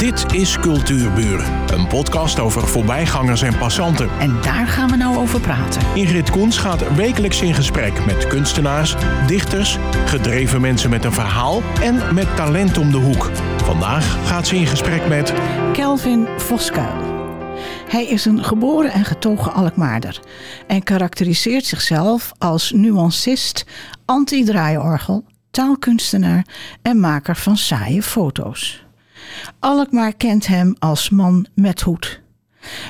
Dit is Cultuurburen, een podcast over voorbijgangers en passanten. En daar gaan we nou over praten. Ingrid Koens gaat wekelijks in gesprek met kunstenaars, dichters, gedreven mensen met een verhaal en met talent om de hoek. Vandaag gaat ze in gesprek met Kelvin Voskuil. Hij is een geboren en getogen Alkmaarder en karakteriseert zichzelf als nuancist, anti-draaiorgel, taalkunstenaar en maker van saaie foto's. Alkmaar kent hem als man met hoed.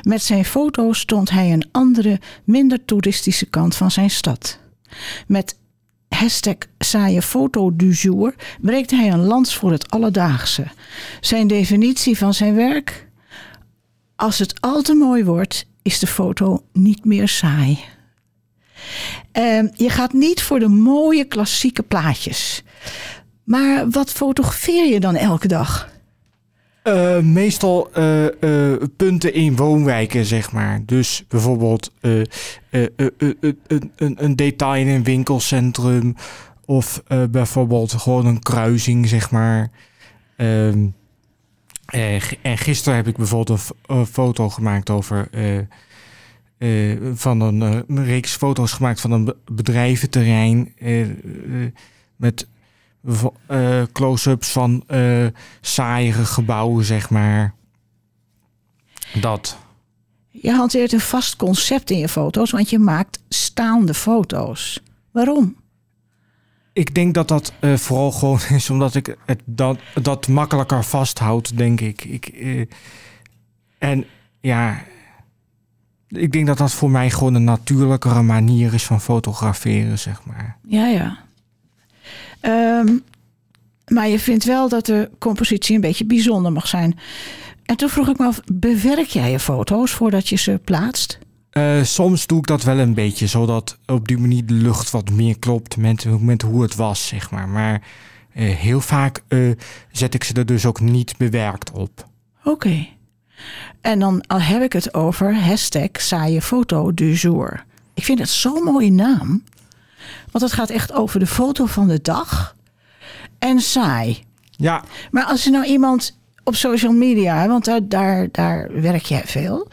Met zijn foto's stond hij een andere, minder toeristische kant van zijn stad. Met hashtag saaie foto du jour breekt hij een lans voor het alledaagse. Zijn definitie van zijn werk? Als het al te mooi wordt, is de foto niet meer saai. Uh, je gaat niet voor de mooie klassieke plaatjes. Maar wat fotografeer je dan elke dag? Uh, meestal uh, uh, punten in woonwijken, zeg maar. Dus bijvoorbeeld een, een, detail in een winkelcentrum. Of bijvoorbeeld gewoon een kruising, zeg maar. Ehm, en gisteren heb ik bijvoorbeeld een, foto gemaakt over. van een, een, reeks foto's gemaakt van een bedrijventerrein. met uh, close-ups van uh, saaiere gebouwen, zeg maar. Dat. Je hanteert een vast concept in je foto's, want je maakt staande foto's. Waarom? Ik denk dat dat uh, vooral gewoon is omdat ik het dat, dat makkelijker vasthoud, denk ik. ik en ja, ik denk dat dat voor mij gewoon een natuurlijkere manier is van fotograferen, zeg maar. Ja, ja. Um, maar je vindt wel dat de compositie een beetje bijzonder mag zijn. En toen vroeg ik me af, bewerk jij je foto's voordat je ze plaatst? Uh, soms doe ik dat wel een beetje, zodat op die manier de lucht wat meer klopt met, met hoe het was, zeg maar. Maar uh, heel vaak uh, zet ik ze er dus ook niet bewerkt op. Oké. Okay. En dan al heb ik het over hashtag saaie foto du jour. Ik vind het zo'n mooie naam. Want het gaat echt over de foto van de dag en saai. Ja. Maar als er nou iemand op social media, want daar, daar, daar werk jij veel,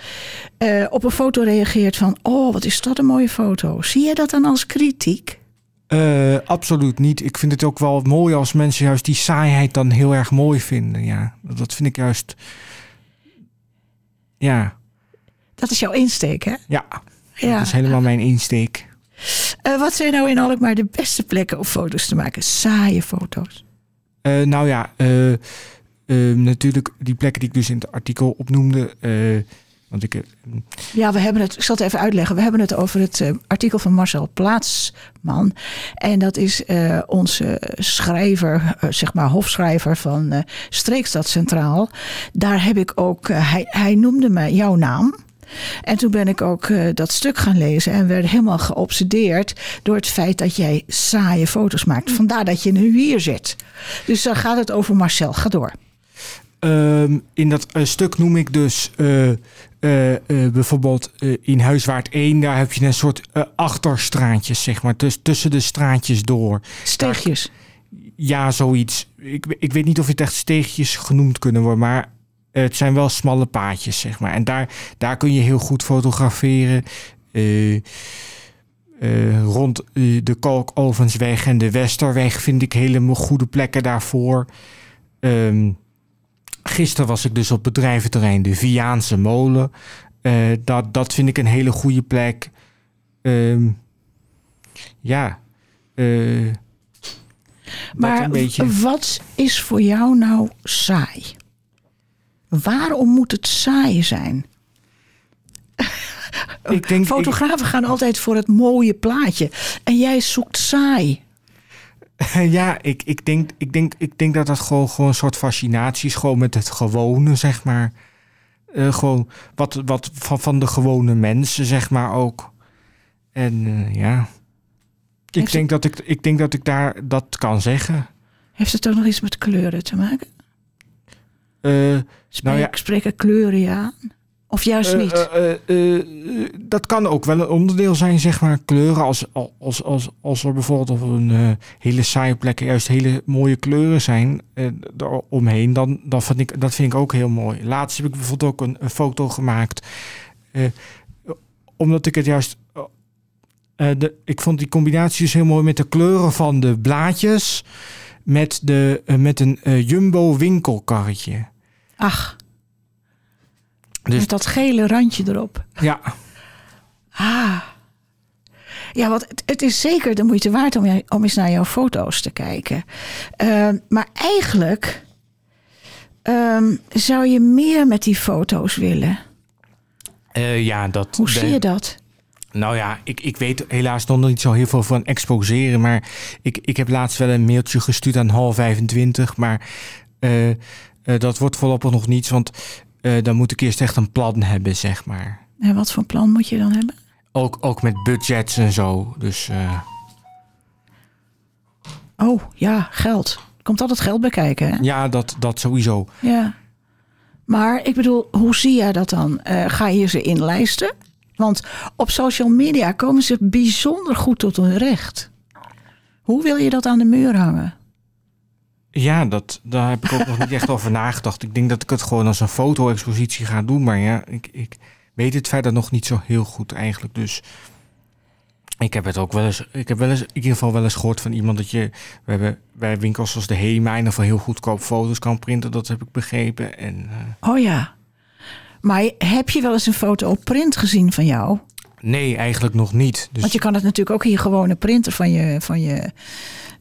uh, op een foto reageert van: Oh, wat is dat een mooie foto. Zie je dat dan als kritiek? Uh, absoluut niet. Ik vind het ook wel mooi als mensen juist die saaiheid dan heel erg mooi vinden. Ja, dat vind ik juist. Ja. Dat is jouw insteek, hè? Ja. ja. Dat is helemaal mijn insteek. Uh, wat zijn nou in Alkmaar de beste plekken om foto's te maken? Saaie foto's. Uh, nou ja, uh, natuurlijk die plekken die ik dus in het artikel opnoemde. want ik, ja, we hebben het, ik zal het even uitleggen. We hebben het over het artikel van Marcel Plaatsman. En dat is onze schrijver, zeg maar hofschrijver van Streekstad Centraal. Daar heb ik ook, hij, hij noemde me jouw naam. En toen ben ik ook uh, dat stuk gaan lezen en werd helemaal geobsedeerd door het feit dat jij saaie foto's maakt. Vandaar dat je nu hier zit. Dus dan gaat het over Marcel. Ga door. Um, in dat uh, stuk noem ik dus uh, bijvoorbeeld in Huiswaard 1, daar heb je een soort achterstraatjes, zeg maar, dus tussen de straatjes door. Steegjes. Daar, ja, zoiets. Ik, ik weet niet of het echt steegjes genoemd kunnen worden, maar het zijn wel smalle paadjes, zeg maar. En daar, daar kun je heel goed fotograferen. Uh, uh, rond uh, de Kalkovensweg en de Westerweg vind ik hele goede plekken daarvoor. Um, gisteren was ik dus op bedrijventerrein de Viaanse Molen. dat, dat vind ik een hele goede plek. Um, ja. maar wat is voor jou nou saai? Waarom moet het saai zijn? Ik denk, Fotografen gaan altijd voor het mooie plaatje. En jij zoekt saai. Ja, ik, ik, denk, ik, denk, ik denk dat dat gewoon, gewoon een soort fascinatie is. Gewoon met het gewone, zeg maar. Uh, gewoon wat, wat van, van de gewone mensen, zeg maar ook. En uh, ja. Ik denk, dat ik, ik denk dat ik daar dat kan zeggen. Heeft het ook nog iets met kleuren te maken? Uh, Spreek, nou ja. Spreken kleuren je aan? Of juist Eh, niet? eh, eh, eh, dat kan ook wel een onderdeel zijn, zeg maar, kleuren. Als, als, als, als er bijvoorbeeld op een eh, hele saaie plek juist hele mooie kleuren zijn eh, omheen, dan, dan vind ik, dat vind ik ook heel mooi. Laatst heb ik bijvoorbeeld ook een, een foto gemaakt, eh, omdat ik het juist... eh, de, ik vond die combinatie dus heel mooi met de kleuren van de blaadjes met, de, eh, met een eh, jumbo winkelkarretje. Ach, Dus met dat gele randje erop. ja, Ah. Ja, want het, is zeker de moeite waard om, om eens naar jouw foto's te kijken. Ehm, maar eigenlijk ehm, zou je meer met die foto's willen. Eh, ja, dat. Hoe zie je dat? Nou ja, ik, ik weet helaas nog niet zo heel veel van exposeren. Maar ik, ik heb laatst wel een mailtje gestuurd aan Hal 25. Maar eh, eh, dat wordt voorlopig nog niets. Want eh, dan moet ik eerst echt een plan hebben, zeg maar. En wat voor plan moet je dan hebben? Ook, ook met budgets en zo. Dus Oh ja, geld. Komt altijd geld bij kijken, hè? ja, dat, dat sowieso. Ja. Maar ik bedoel, hoe zie jij dat dan? Ga je ze inlijsten? Want op social media komen ze bijzonder goed tot hun recht. Hoe wil je dat aan de muur hangen? Ja, dat, daar heb ik ook nog niet echt over nagedacht. Ik denk dat ik het gewoon als een foto-expositie ga doen. Maar ja, ik, ik weet het verder nog niet zo heel goed eigenlijk. Dus ik heb het ook wel eens... Ik heb wel eens in ieder geval wel eens gehoord van iemand dat je... We hebben bij winkels als de HEMA in ieder geval heel goedkoop foto's kan printen. Dat heb ik begrepen. En eh, Oh ja. Maar heb je wel eens een foto op print gezien van jou? nee, eigenlijk nog niet. Dus Want je kan het natuurlijk ook in je gewone printer van je, van je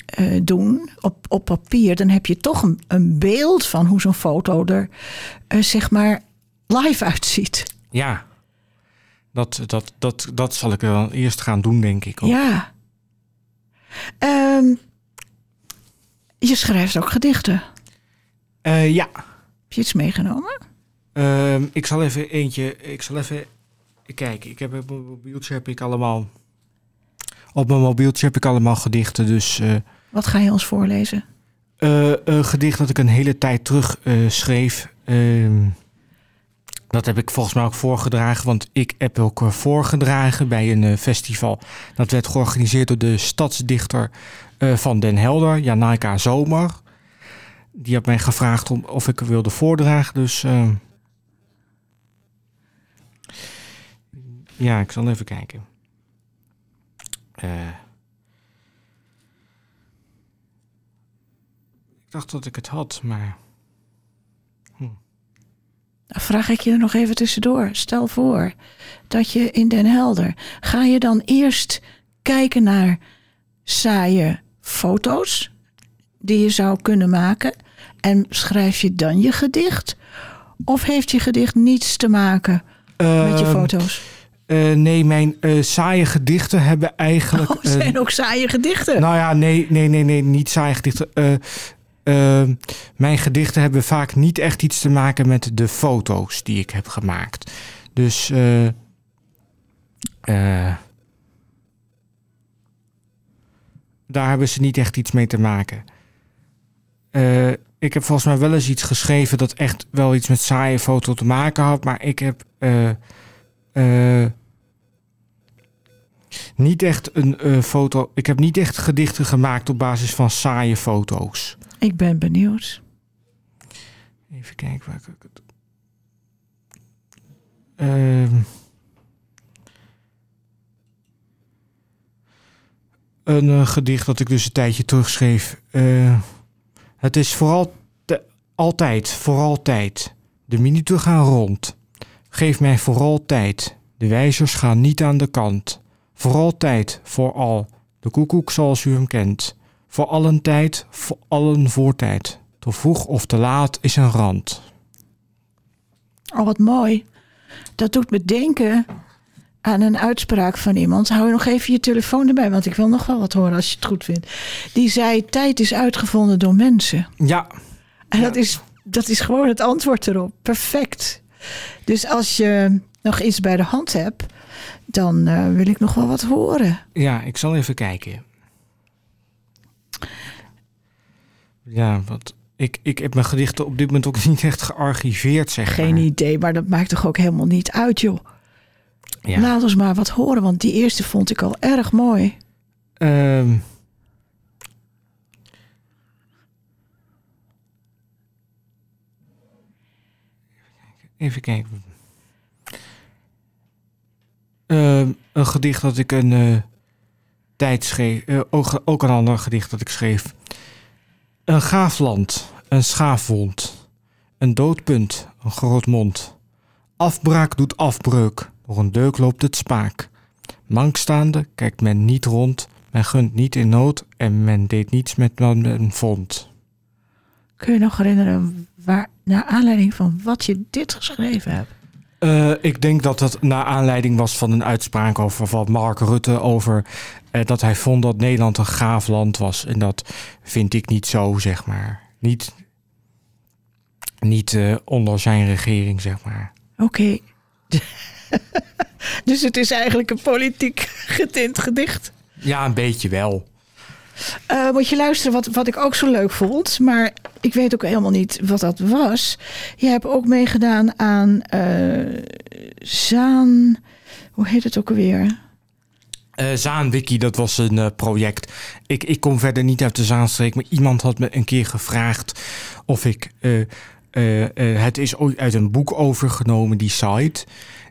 eh, doen op, op papier. Dan heb je toch een, een beeld van hoe zo'n foto er eh, zeg maar live uitziet. ja, dat, dat, dat, dat zal ik wel eerst gaan doen, denk ik. ook. Ja. Ehm, je schrijft ook gedichten. Eh, ja. Heb je iets meegenomen? Ehm, ik zal even eentje. Ik zal even kijken. Ik heb op mijn mobieltje heb ik allemaal. Op mijn mobieltje heb ik allemaal gedichten. Dus eh, Wat ga je ons voorlezen? eh, een gedicht dat ik een hele tijd terug eh, schreef. ehm, dat heb ik volgens mij ook voorgedragen. Want ik heb ook voorgedragen bij een festival. Dat werd georganiseerd door de stadsdichter van Den Helder, Janaika Zomer. Die had mij gevraagd om, of ik wilde voordragen. Dus ja, ik zal even kijken. Eh, ik dacht dat ik het had, maar Dan vraag ik je er nog even tussendoor. Stel voor dat je in Den Helder. Ga je dan eerst kijken naar saaie foto's die je zou kunnen maken? En schrijf je dan je gedicht? Of heeft je gedicht niets te maken met je Ehm, foto's? Eh, nee, mijn eh, saaie gedichten hebben eigenlijk. Oh, zijn ook saaie gedichten. Nou ja, nee, nee, nee, nee, niet saaie gedichten. Eh, eh, mijn gedichten hebben vaak niet echt iets te maken met de foto's die ik heb gemaakt. Dus. eh, eh, daar hebben ze niet echt iets mee te maken. Eh, ik heb volgens mij wel eens iets geschreven dat echt wel iets met saaie foto te maken had. Maar ik heb eh, eh, niet echt een eh, foto. Ik heb niet echt gedichten gemaakt op basis van saaie foto's. Ik ben benieuwd. Even kijken waar ik het. Ehm. een eh, gedicht dat ik dus een tijdje terugschreef. Eh, het is vooral altijd, vooral tijd. De minuten gaan rond. Geef mij vooral tijd. De wijzers gaan niet aan de kant. Vooral tijd, vooral. De koekoek zoals u hem kent. Voor allen tijd, voor allen voortijd. Te vroeg of te laat is een rand. Oh, wat mooi. Dat doet me denken aan een uitspraak van iemand. Hou nog even je telefoon erbij, want ik wil nog wel wat horen als je het goed vindt. Die zei: Tijd is uitgevonden door mensen. Ja, En Ja. dat, is, dat is gewoon het antwoord erop. Perfect. Dus als je nog iets bij de hand hebt, dan eh, wil ik nog wel wat horen. ja, ik zal even kijken. Ja, wat. Ik, ik heb mijn gedichten op dit moment ook niet echt gearchiveerd, zeg Geen maar. idee, maar dat maakt toch ook helemaal niet uit, joh. Ja. Laat ons maar wat horen, want die eerste vond ik al erg mooi. Ehm. Even kijken. Ehm, een gedicht dat ik een eh, tijd schreef. eh, ook, ook een ander gedicht dat ik schreef. Een gaaf land, een schaafwond. Een doodpunt, een groot mond. Afbraak doet afbreuk, door een deuk loopt het spaak. Mankstaande kijkt men niet rond, men gunt niet in nood en men deed niets met wat men vond. Kun je nog herinneren waar, naar aanleiding van wat je dit geschreven hebt? Eh, ik denk dat dat naar aanleiding was van een uitspraak over van Mark Rutte over eh, dat hij vond dat Nederland een gaaf land was. En dat vind ik niet zo, zeg maar. Niet, niet eh, onder zijn regering, zeg maar. Oké. dus het is eigenlijk een politiek getint gedicht. Ja, een beetje wel. Eh, moet je luisteren wat, wat ik ook zo leuk vond. Maar ik weet ook helemaal niet wat dat was. Je hebt ook meegedaan aan eh, Zaan. Hoe heet het ook alweer? Eh Zaanwiki, dat was een project. Ik, ik kom verder niet uit de Zaanstreek, maar iemand had me een keer gevraagd of ik. het is uit een boek overgenomen, die site.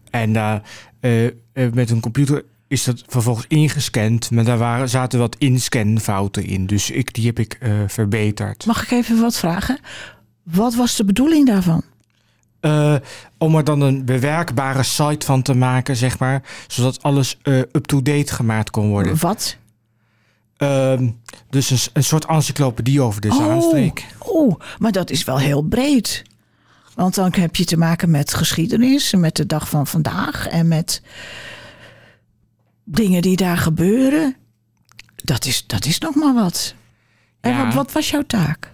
En met een computer is dat vervolgens ingescand, maar daar waren, zaten wat inscanfouten in. Dus ik, die heb ik eh, verbeterd. Mag ik even wat vragen? Wat was de bedoeling daarvan? Eh, om er dan een bewerkbare site van te maken, zeg maar, zodat alles eh, up-to-date gemaakt kon worden. Wat? Ehm, dus een, een soort encyclopedie over de Zaanstreek. oh, maar dat is wel heel breed. Want dan heb je te maken met geschiedenis, en met de dag van vandaag en met dingen die daar gebeuren. Dat is, dat is nog maar wat. En Ja. wat, wat was jouw taak?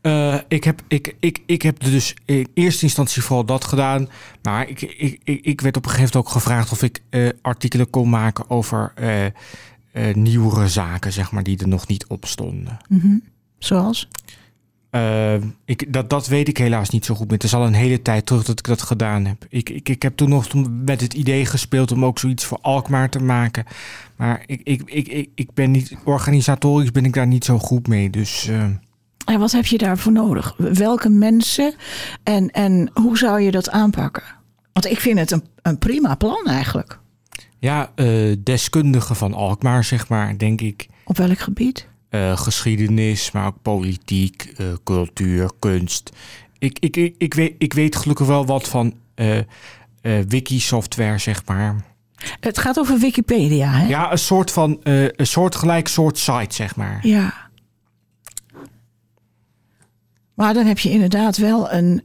Eh, ik, heb, ik, ik, ik heb dus in eerste instantie vooral dat gedaan. Maar ik, ik, ik, ik werd op een gegeven moment ook gevraagd of ik eh, artikelen kon maken over eh, nieuwere zaken, zeg maar, die er nog niet op stonden. Zoals? Eh, ik, dat, dat weet ik helaas niet zo goed meer. Het is al een hele tijd terug dat ik dat gedaan heb. Ik, ik, ik heb toen nog met het idee gespeeld om ook zoiets voor Alkmaar te maken. Maar ik, ik, ik, ik, ik ben niet, organisatorisch ben ik daar niet zo goed mee. Dus eh, En wat heb je daarvoor nodig? Welke mensen en, en hoe zou je dat aanpakken? Want ik vind het een, een prima plan eigenlijk. ja, eh deskundigen van Alkmaar, zeg maar, denk ik. Op welk gebied? Eh, geschiedenis, maar ook politiek, eh, cultuur, kunst. Ik, ik, ik, ik, weet, ik weet gelukkig wel wat van eh, wiki-software, zeg maar. Het gaat over Wikipedia, hè? Ja, een soort van, een soort gelijk soort site, zeg maar. Ja. Maar dan heb je inderdaad wel een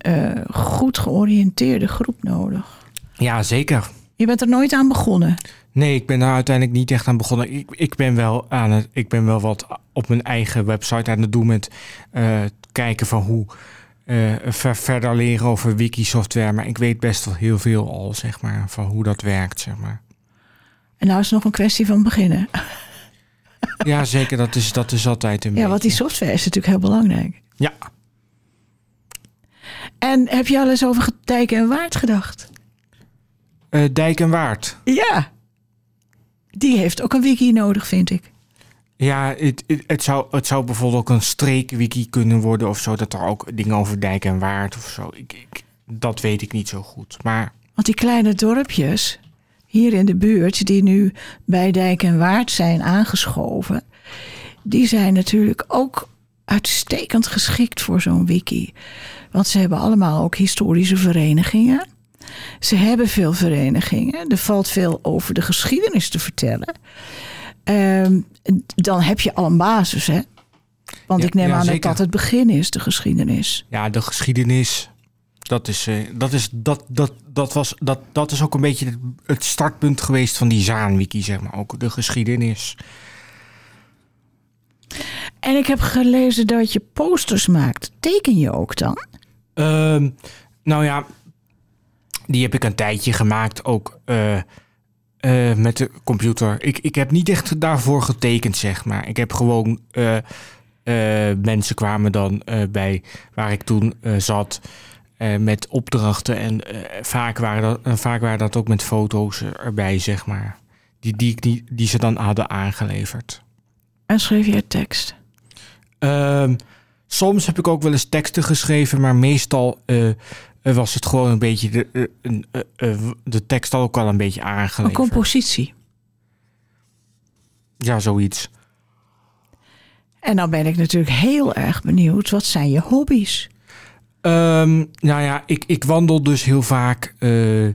goed georiënteerde groep nodig. Ja, zeker. Je bent er nooit aan begonnen. Nee, ik ben daar uiteindelijk niet echt aan begonnen. Ik, ik, ben, wel aan het, ik ben wel wat op mijn eigen website aan het doen met eh, kijken van hoe eh, ver- verder leren over wiki-software. Maar ik weet best wel heel veel al, zeg maar, van hoe dat werkt, zeg maar. En nou is het nog een kwestie van beginnen. Ja, zeker. Dat is, dat is altijd een Ja, want die beetje. software is natuurlijk heel belangrijk. Ja, En heb je al eens over Dijk en Waard gedacht? Eh, Dijk en Waard. Ja. Die heeft ook een wiki nodig, vind ik. Ja, het, het, het zou, het zou bijvoorbeeld ook een streekwiki kunnen worden of zo. Dat er ook dingen over Dijk en Waard of zo. Ik, ik, dat weet ik niet zo goed. Maar Want die kleine dorpjes hier in de buurt, die nu bij Dijk en Waard zijn aangeschoven, die zijn natuurlijk ook uitstekend geschikt voor zo'n wiki. Want ze hebben allemaal ook historische verenigingen. Ze hebben veel verenigingen. Er valt veel over de geschiedenis te vertellen. Ehm, dan heb je al een basis, hè? Want Ja, ik neem ja, aan dat zeker. dat het begin is, de geschiedenis. ja, de geschiedenis. Dat is, eh, dat is, dat, dat, dat was, dat, dat is ook een beetje het, het startpunt geweest van die Zaanwiki, zeg maar. Ook de geschiedenis. En ik heb gelezen dat je posters maakt. Teken je ook dan? Ehm, nou ja, die heb ik een tijdje gemaakt, ook eh, eh, met de computer. Ik, ik heb niet echt daarvoor getekend, zeg maar. Ik heb gewoon eh, mensen kwamen dan bij waar ik toen zat met opdrachten. En vaak, waren dat, vaak waren dat ook met foto's erbij, zeg maar. Die, die, die, die ze dan hadden aangeleverd. En schreef je tekst? Ehm, soms heb ik ook wel eens teksten geschreven, maar meestal was het gewoon een beetje de, eh, een, eh, eh, de tekst al ook al een beetje Een aangeleverd. compositie. Ja, zoiets. En dan ben ik natuurlijk heel erg benieuwd. Wat zijn je hobby's? Ehm, nou ja, ik, ik wandel dus heel vaak. Eh,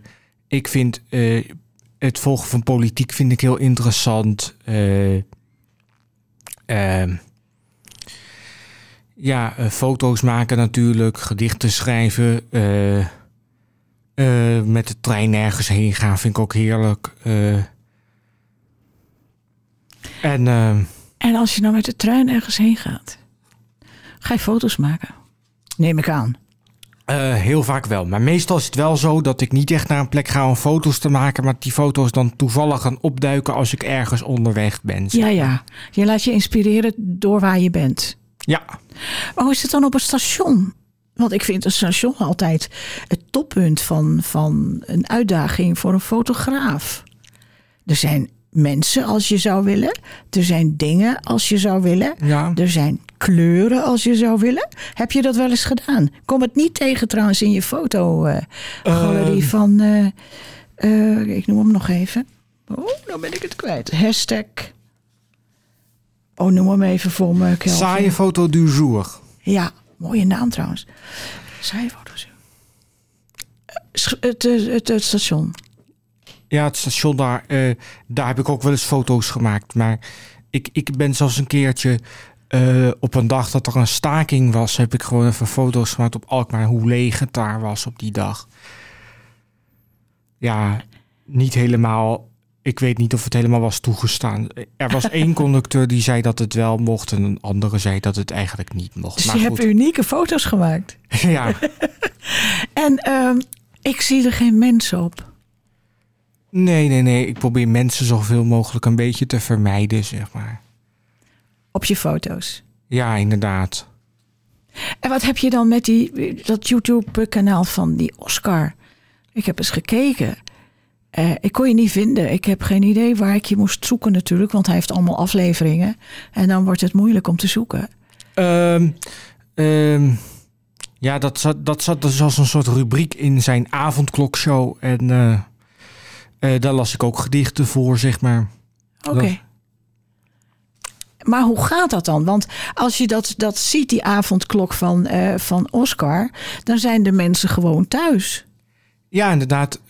ik vind eh, het volgen van politiek vind ik heel interessant. Eh, ehm, ja, eh, foto's maken natuurlijk, gedichten schrijven. eh, eh, met de trein ergens heen gaan vind ik ook heerlijk. En ehm, En als je nou met de trein ergens heen gaat, ga je foto's maken? Neem ik aan. Heel vaak wel. Maar meestal is het wel zo dat ik niet echt naar een plek ga om foto's te maken. Maar die foto's dan toevallig gaan opduiken als ik ergens onderweg ben. Ja, ja. Je laat je inspireren door waar je bent. Ja. Hoe is het dan op een station? Want ik vind een station altijd het toppunt van, van een uitdaging voor een fotograaf. Er zijn mensen als je zou willen. Er zijn dingen als je zou willen. Ja. Er zijn kleuren als je zou willen. Heb je dat wel eens gedaan? Kom het niet tegen trouwens in je fotogalerie Ehm. van... eh, eh, ik noem hem nog even. Oh, nou ben ik het kwijt. Hashtag... Oh, noem hem even voor me, Kelvin. Saaie foto du jour. Ja, mooie naam trouwens. Saaie foto's. Eh, sch- Het, eh, het, het station. Ja, het station daar. eh, daar heb ik ook wel eens foto's gemaakt. Maar ik, ik ben zelfs een keertje... eh, op een dag dat er een staking was... heb ik gewoon even foto's gemaakt op Alkmaar... hoe leeg het daar was op die dag. Ja, niet helemaal... Ik weet niet of het helemaal was toegestaan. Er was één conducteur die zei dat het wel mocht... en een andere zei dat het eigenlijk niet mocht. Dus maar je hebt unieke foto's gemaakt. ja, En ehm, ik zie er geen mensen op. nee, nee, nee. Ik probeer mensen zoveel mogelijk een beetje te vermijden, zeg maar. Op je foto's. Ja, inderdaad. En wat heb je dan met die, dat YouTube-kanaal van die Oscar? Ik heb eens gekeken. Eh, ik kon je niet vinden. Ik heb geen idee waar ik je moest zoeken natuurlijk. Want hij heeft allemaal afleveringen. En dan wordt het moeilijk om te zoeken. Ehm, ehm, ja, dat zat, dat zat dus als een soort rubriek in zijn avondklokshow. En eh, eh, daar las ik ook gedichten voor, zeg maar. Oké. Dat- Maar hoe gaat dat dan? Want als je dat, dat ziet, die avondklok van, van Oscar, dan zijn de mensen gewoon thuis. Ja, inderdaad.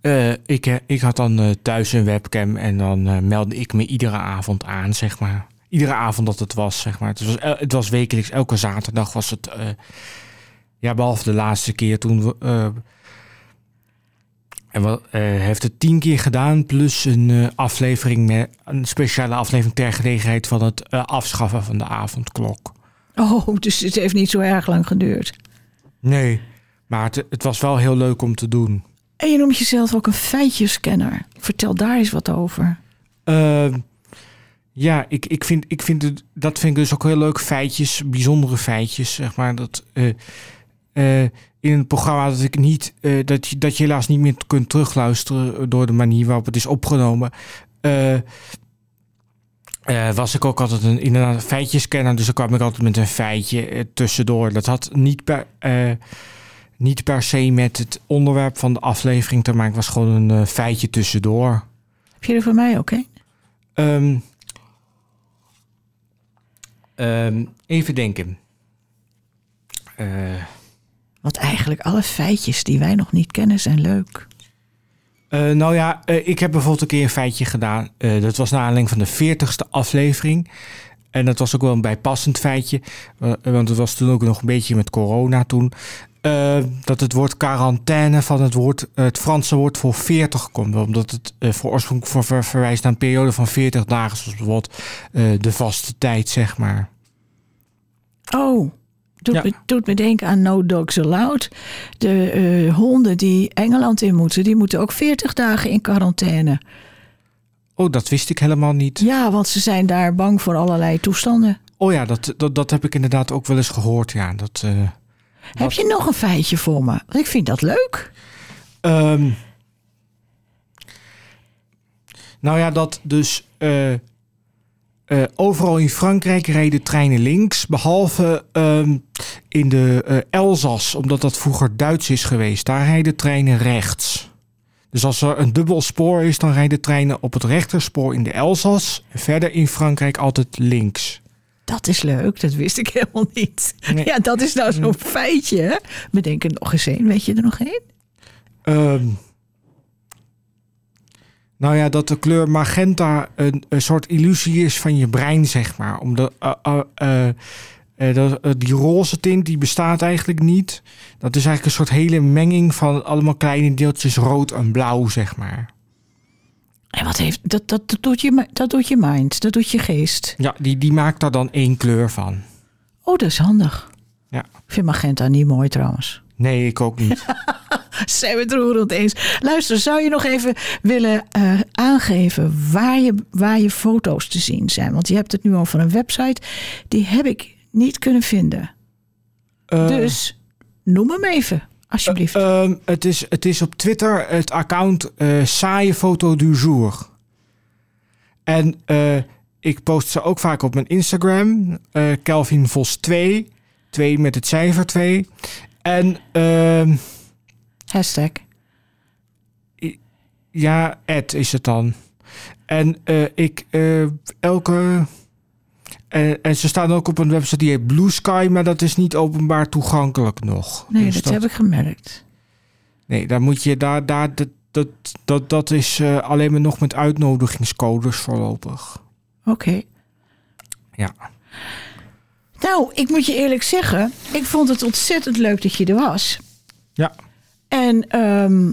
Eh, ik, eh, ik had dan eh, thuis een webcam en dan meldde ik me iedere avond aan, zeg maar. Iedere avond dat het was, zeg maar. Het was, het was wekelijks, elke zaterdag was het... ja, behalve de laatste keer toen we... eh, en wat, heeft het tien keer gedaan, plus een aflevering met een speciale aflevering ter gelegenheid van het afschaffen van de avondklok. Oh, dus het heeft niet zo erg lang geduurd. Nee, maar het, het was wel heel leuk om te doen. En je noemt jezelf ook een feitjescanner. Vertel daar eens wat over. Ehm, ja, ik, ik vind, ik vind het, dat vind ik dus ook heel leuk. Feitjes, bijzondere feitjes, zeg maar. Dat, eh, eh, in een programma dat ik niet, eh, dat, je, dat je helaas niet meer kunt terugluisteren door de manier waarop het is opgenomen. was ik ook altijd een inderdaad feitjescanner, dus dan kwam ik altijd met een feitje tussendoor. Dat had niet eh, niet per se met het onderwerp van de aflevering te maken, was gewoon een eh, feitje tussendoor. Heb je er voor mij ook een? Ehm, ehm, even denken. Eh, Want eigenlijk alle feitjes die wij nog niet kennen zijn leuk. eh, nou ja, ik heb bijvoorbeeld een keer een feitje gedaan. Dat was naar aanleiding van de 40ste aflevering. En dat was ook wel een bijpassend feitje. want het was toen ook nog een beetje met corona toen. Eh, dat het woord quarantaine van het, woord, het Franse woord voor 40 komt. Omdat het eh, voor oorspronkelijk voor ver- verwijst naar een periode van 40 dagen. Zoals bijvoorbeeld eh, de vaste tijd, zeg maar. Oh, doet, Ja. me, doet me denken aan No Dogs Allowed. De eh, honden die Engeland in moeten, die moeten ook 40 dagen in quarantaine. Oh, dat wist ik helemaal niet. Ja, want ze zijn daar bang voor allerlei toestanden. Oh ja, dat, dat, dat heb ik inderdaad ook wel eens gehoord. Ja, dat, eh, Heb je nog een feitje voor me? Ik vind dat leuk. Ehm, nou ja, dat dus eh, eh, overal in Frankrijk rijden treinen links, behalve ehm, in de eh, Elzas, omdat dat vroeger Duits is geweest. Daar rijden treinen rechts. Dus als er een dubbel spoor is, dan rijden treinen op het rechterspoor in de Elzas. Verder in Frankrijk altijd links. Dat is leuk, dat wist ik helemaal niet. Nee. Ja, dat is nou zo'n feitje. hè? Bedenk er nog eens een. Weet je er nog één? Ehm, nou ja, dat de kleur magenta een, een soort illusie is van je brein, zeg maar. Omdat dat, eh, die roze tint die bestaat eigenlijk niet. Dat is eigenlijk een soort hele menging van allemaal kleine deeltjes rood en blauw, zeg maar. En wat heeft dat? Dat, dat, doet je, dat doet je mind, dat doet je geest. Ja, die, die maakt daar dan één kleur van. Oh, dat is handig. Ja. Ik vind magenta niet mooi trouwens. Nee, ik ook niet. Zijn we het roerend eens? Luister, zou je nog even willen eh, aangeven waar je, waar je foto's te zien zijn? Want je hebt het nu over een website. Die heb ik niet kunnen vinden. Eh, dus noem hem even, alsjeblieft. Ehm, het, is, het is op Twitter het account eh saaie foto du jour. En eh, ik post ze ook vaak op mijn Instagram. eh Kelvin Vos 2. 2 met het cijfer 2. En ehm, Hashtag. ja, Ed is het dan. En eh, ik eh, elke... en ze staan ook op een website die heet Blue Sky, maar dat is niet openbaar toegankelijk nog. Nee, Dus dat, heb ik gemerkt. Nee, daar moet je daar, daar dat, dat, dat, dat is eh, alleen maar nog met uitnodigingscodes voorlopig. Oké. Ja. Nou, ik moet je eerlijk zeggen, ik vond het ontzettend leuk dat je er was. Ja. En ehm,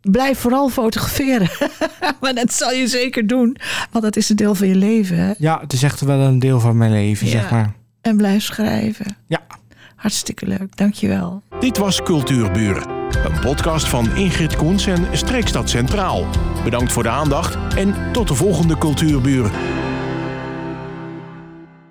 blijf vooral fotograferen. maar dat zal je zeker doen, want dat is een deel van je leven. Hè? Ja, het is echt wel een deel van mijn leven, Ja. zeg maar. En blijf schrijven. Ja. Hartstikke leuk, dankjewel. Dit was Cultuurburen. Een podcast van Ingrid Koens en Streekstad Centraal. Bedankt voor de aandacht en tot de volgende Cultuurburen.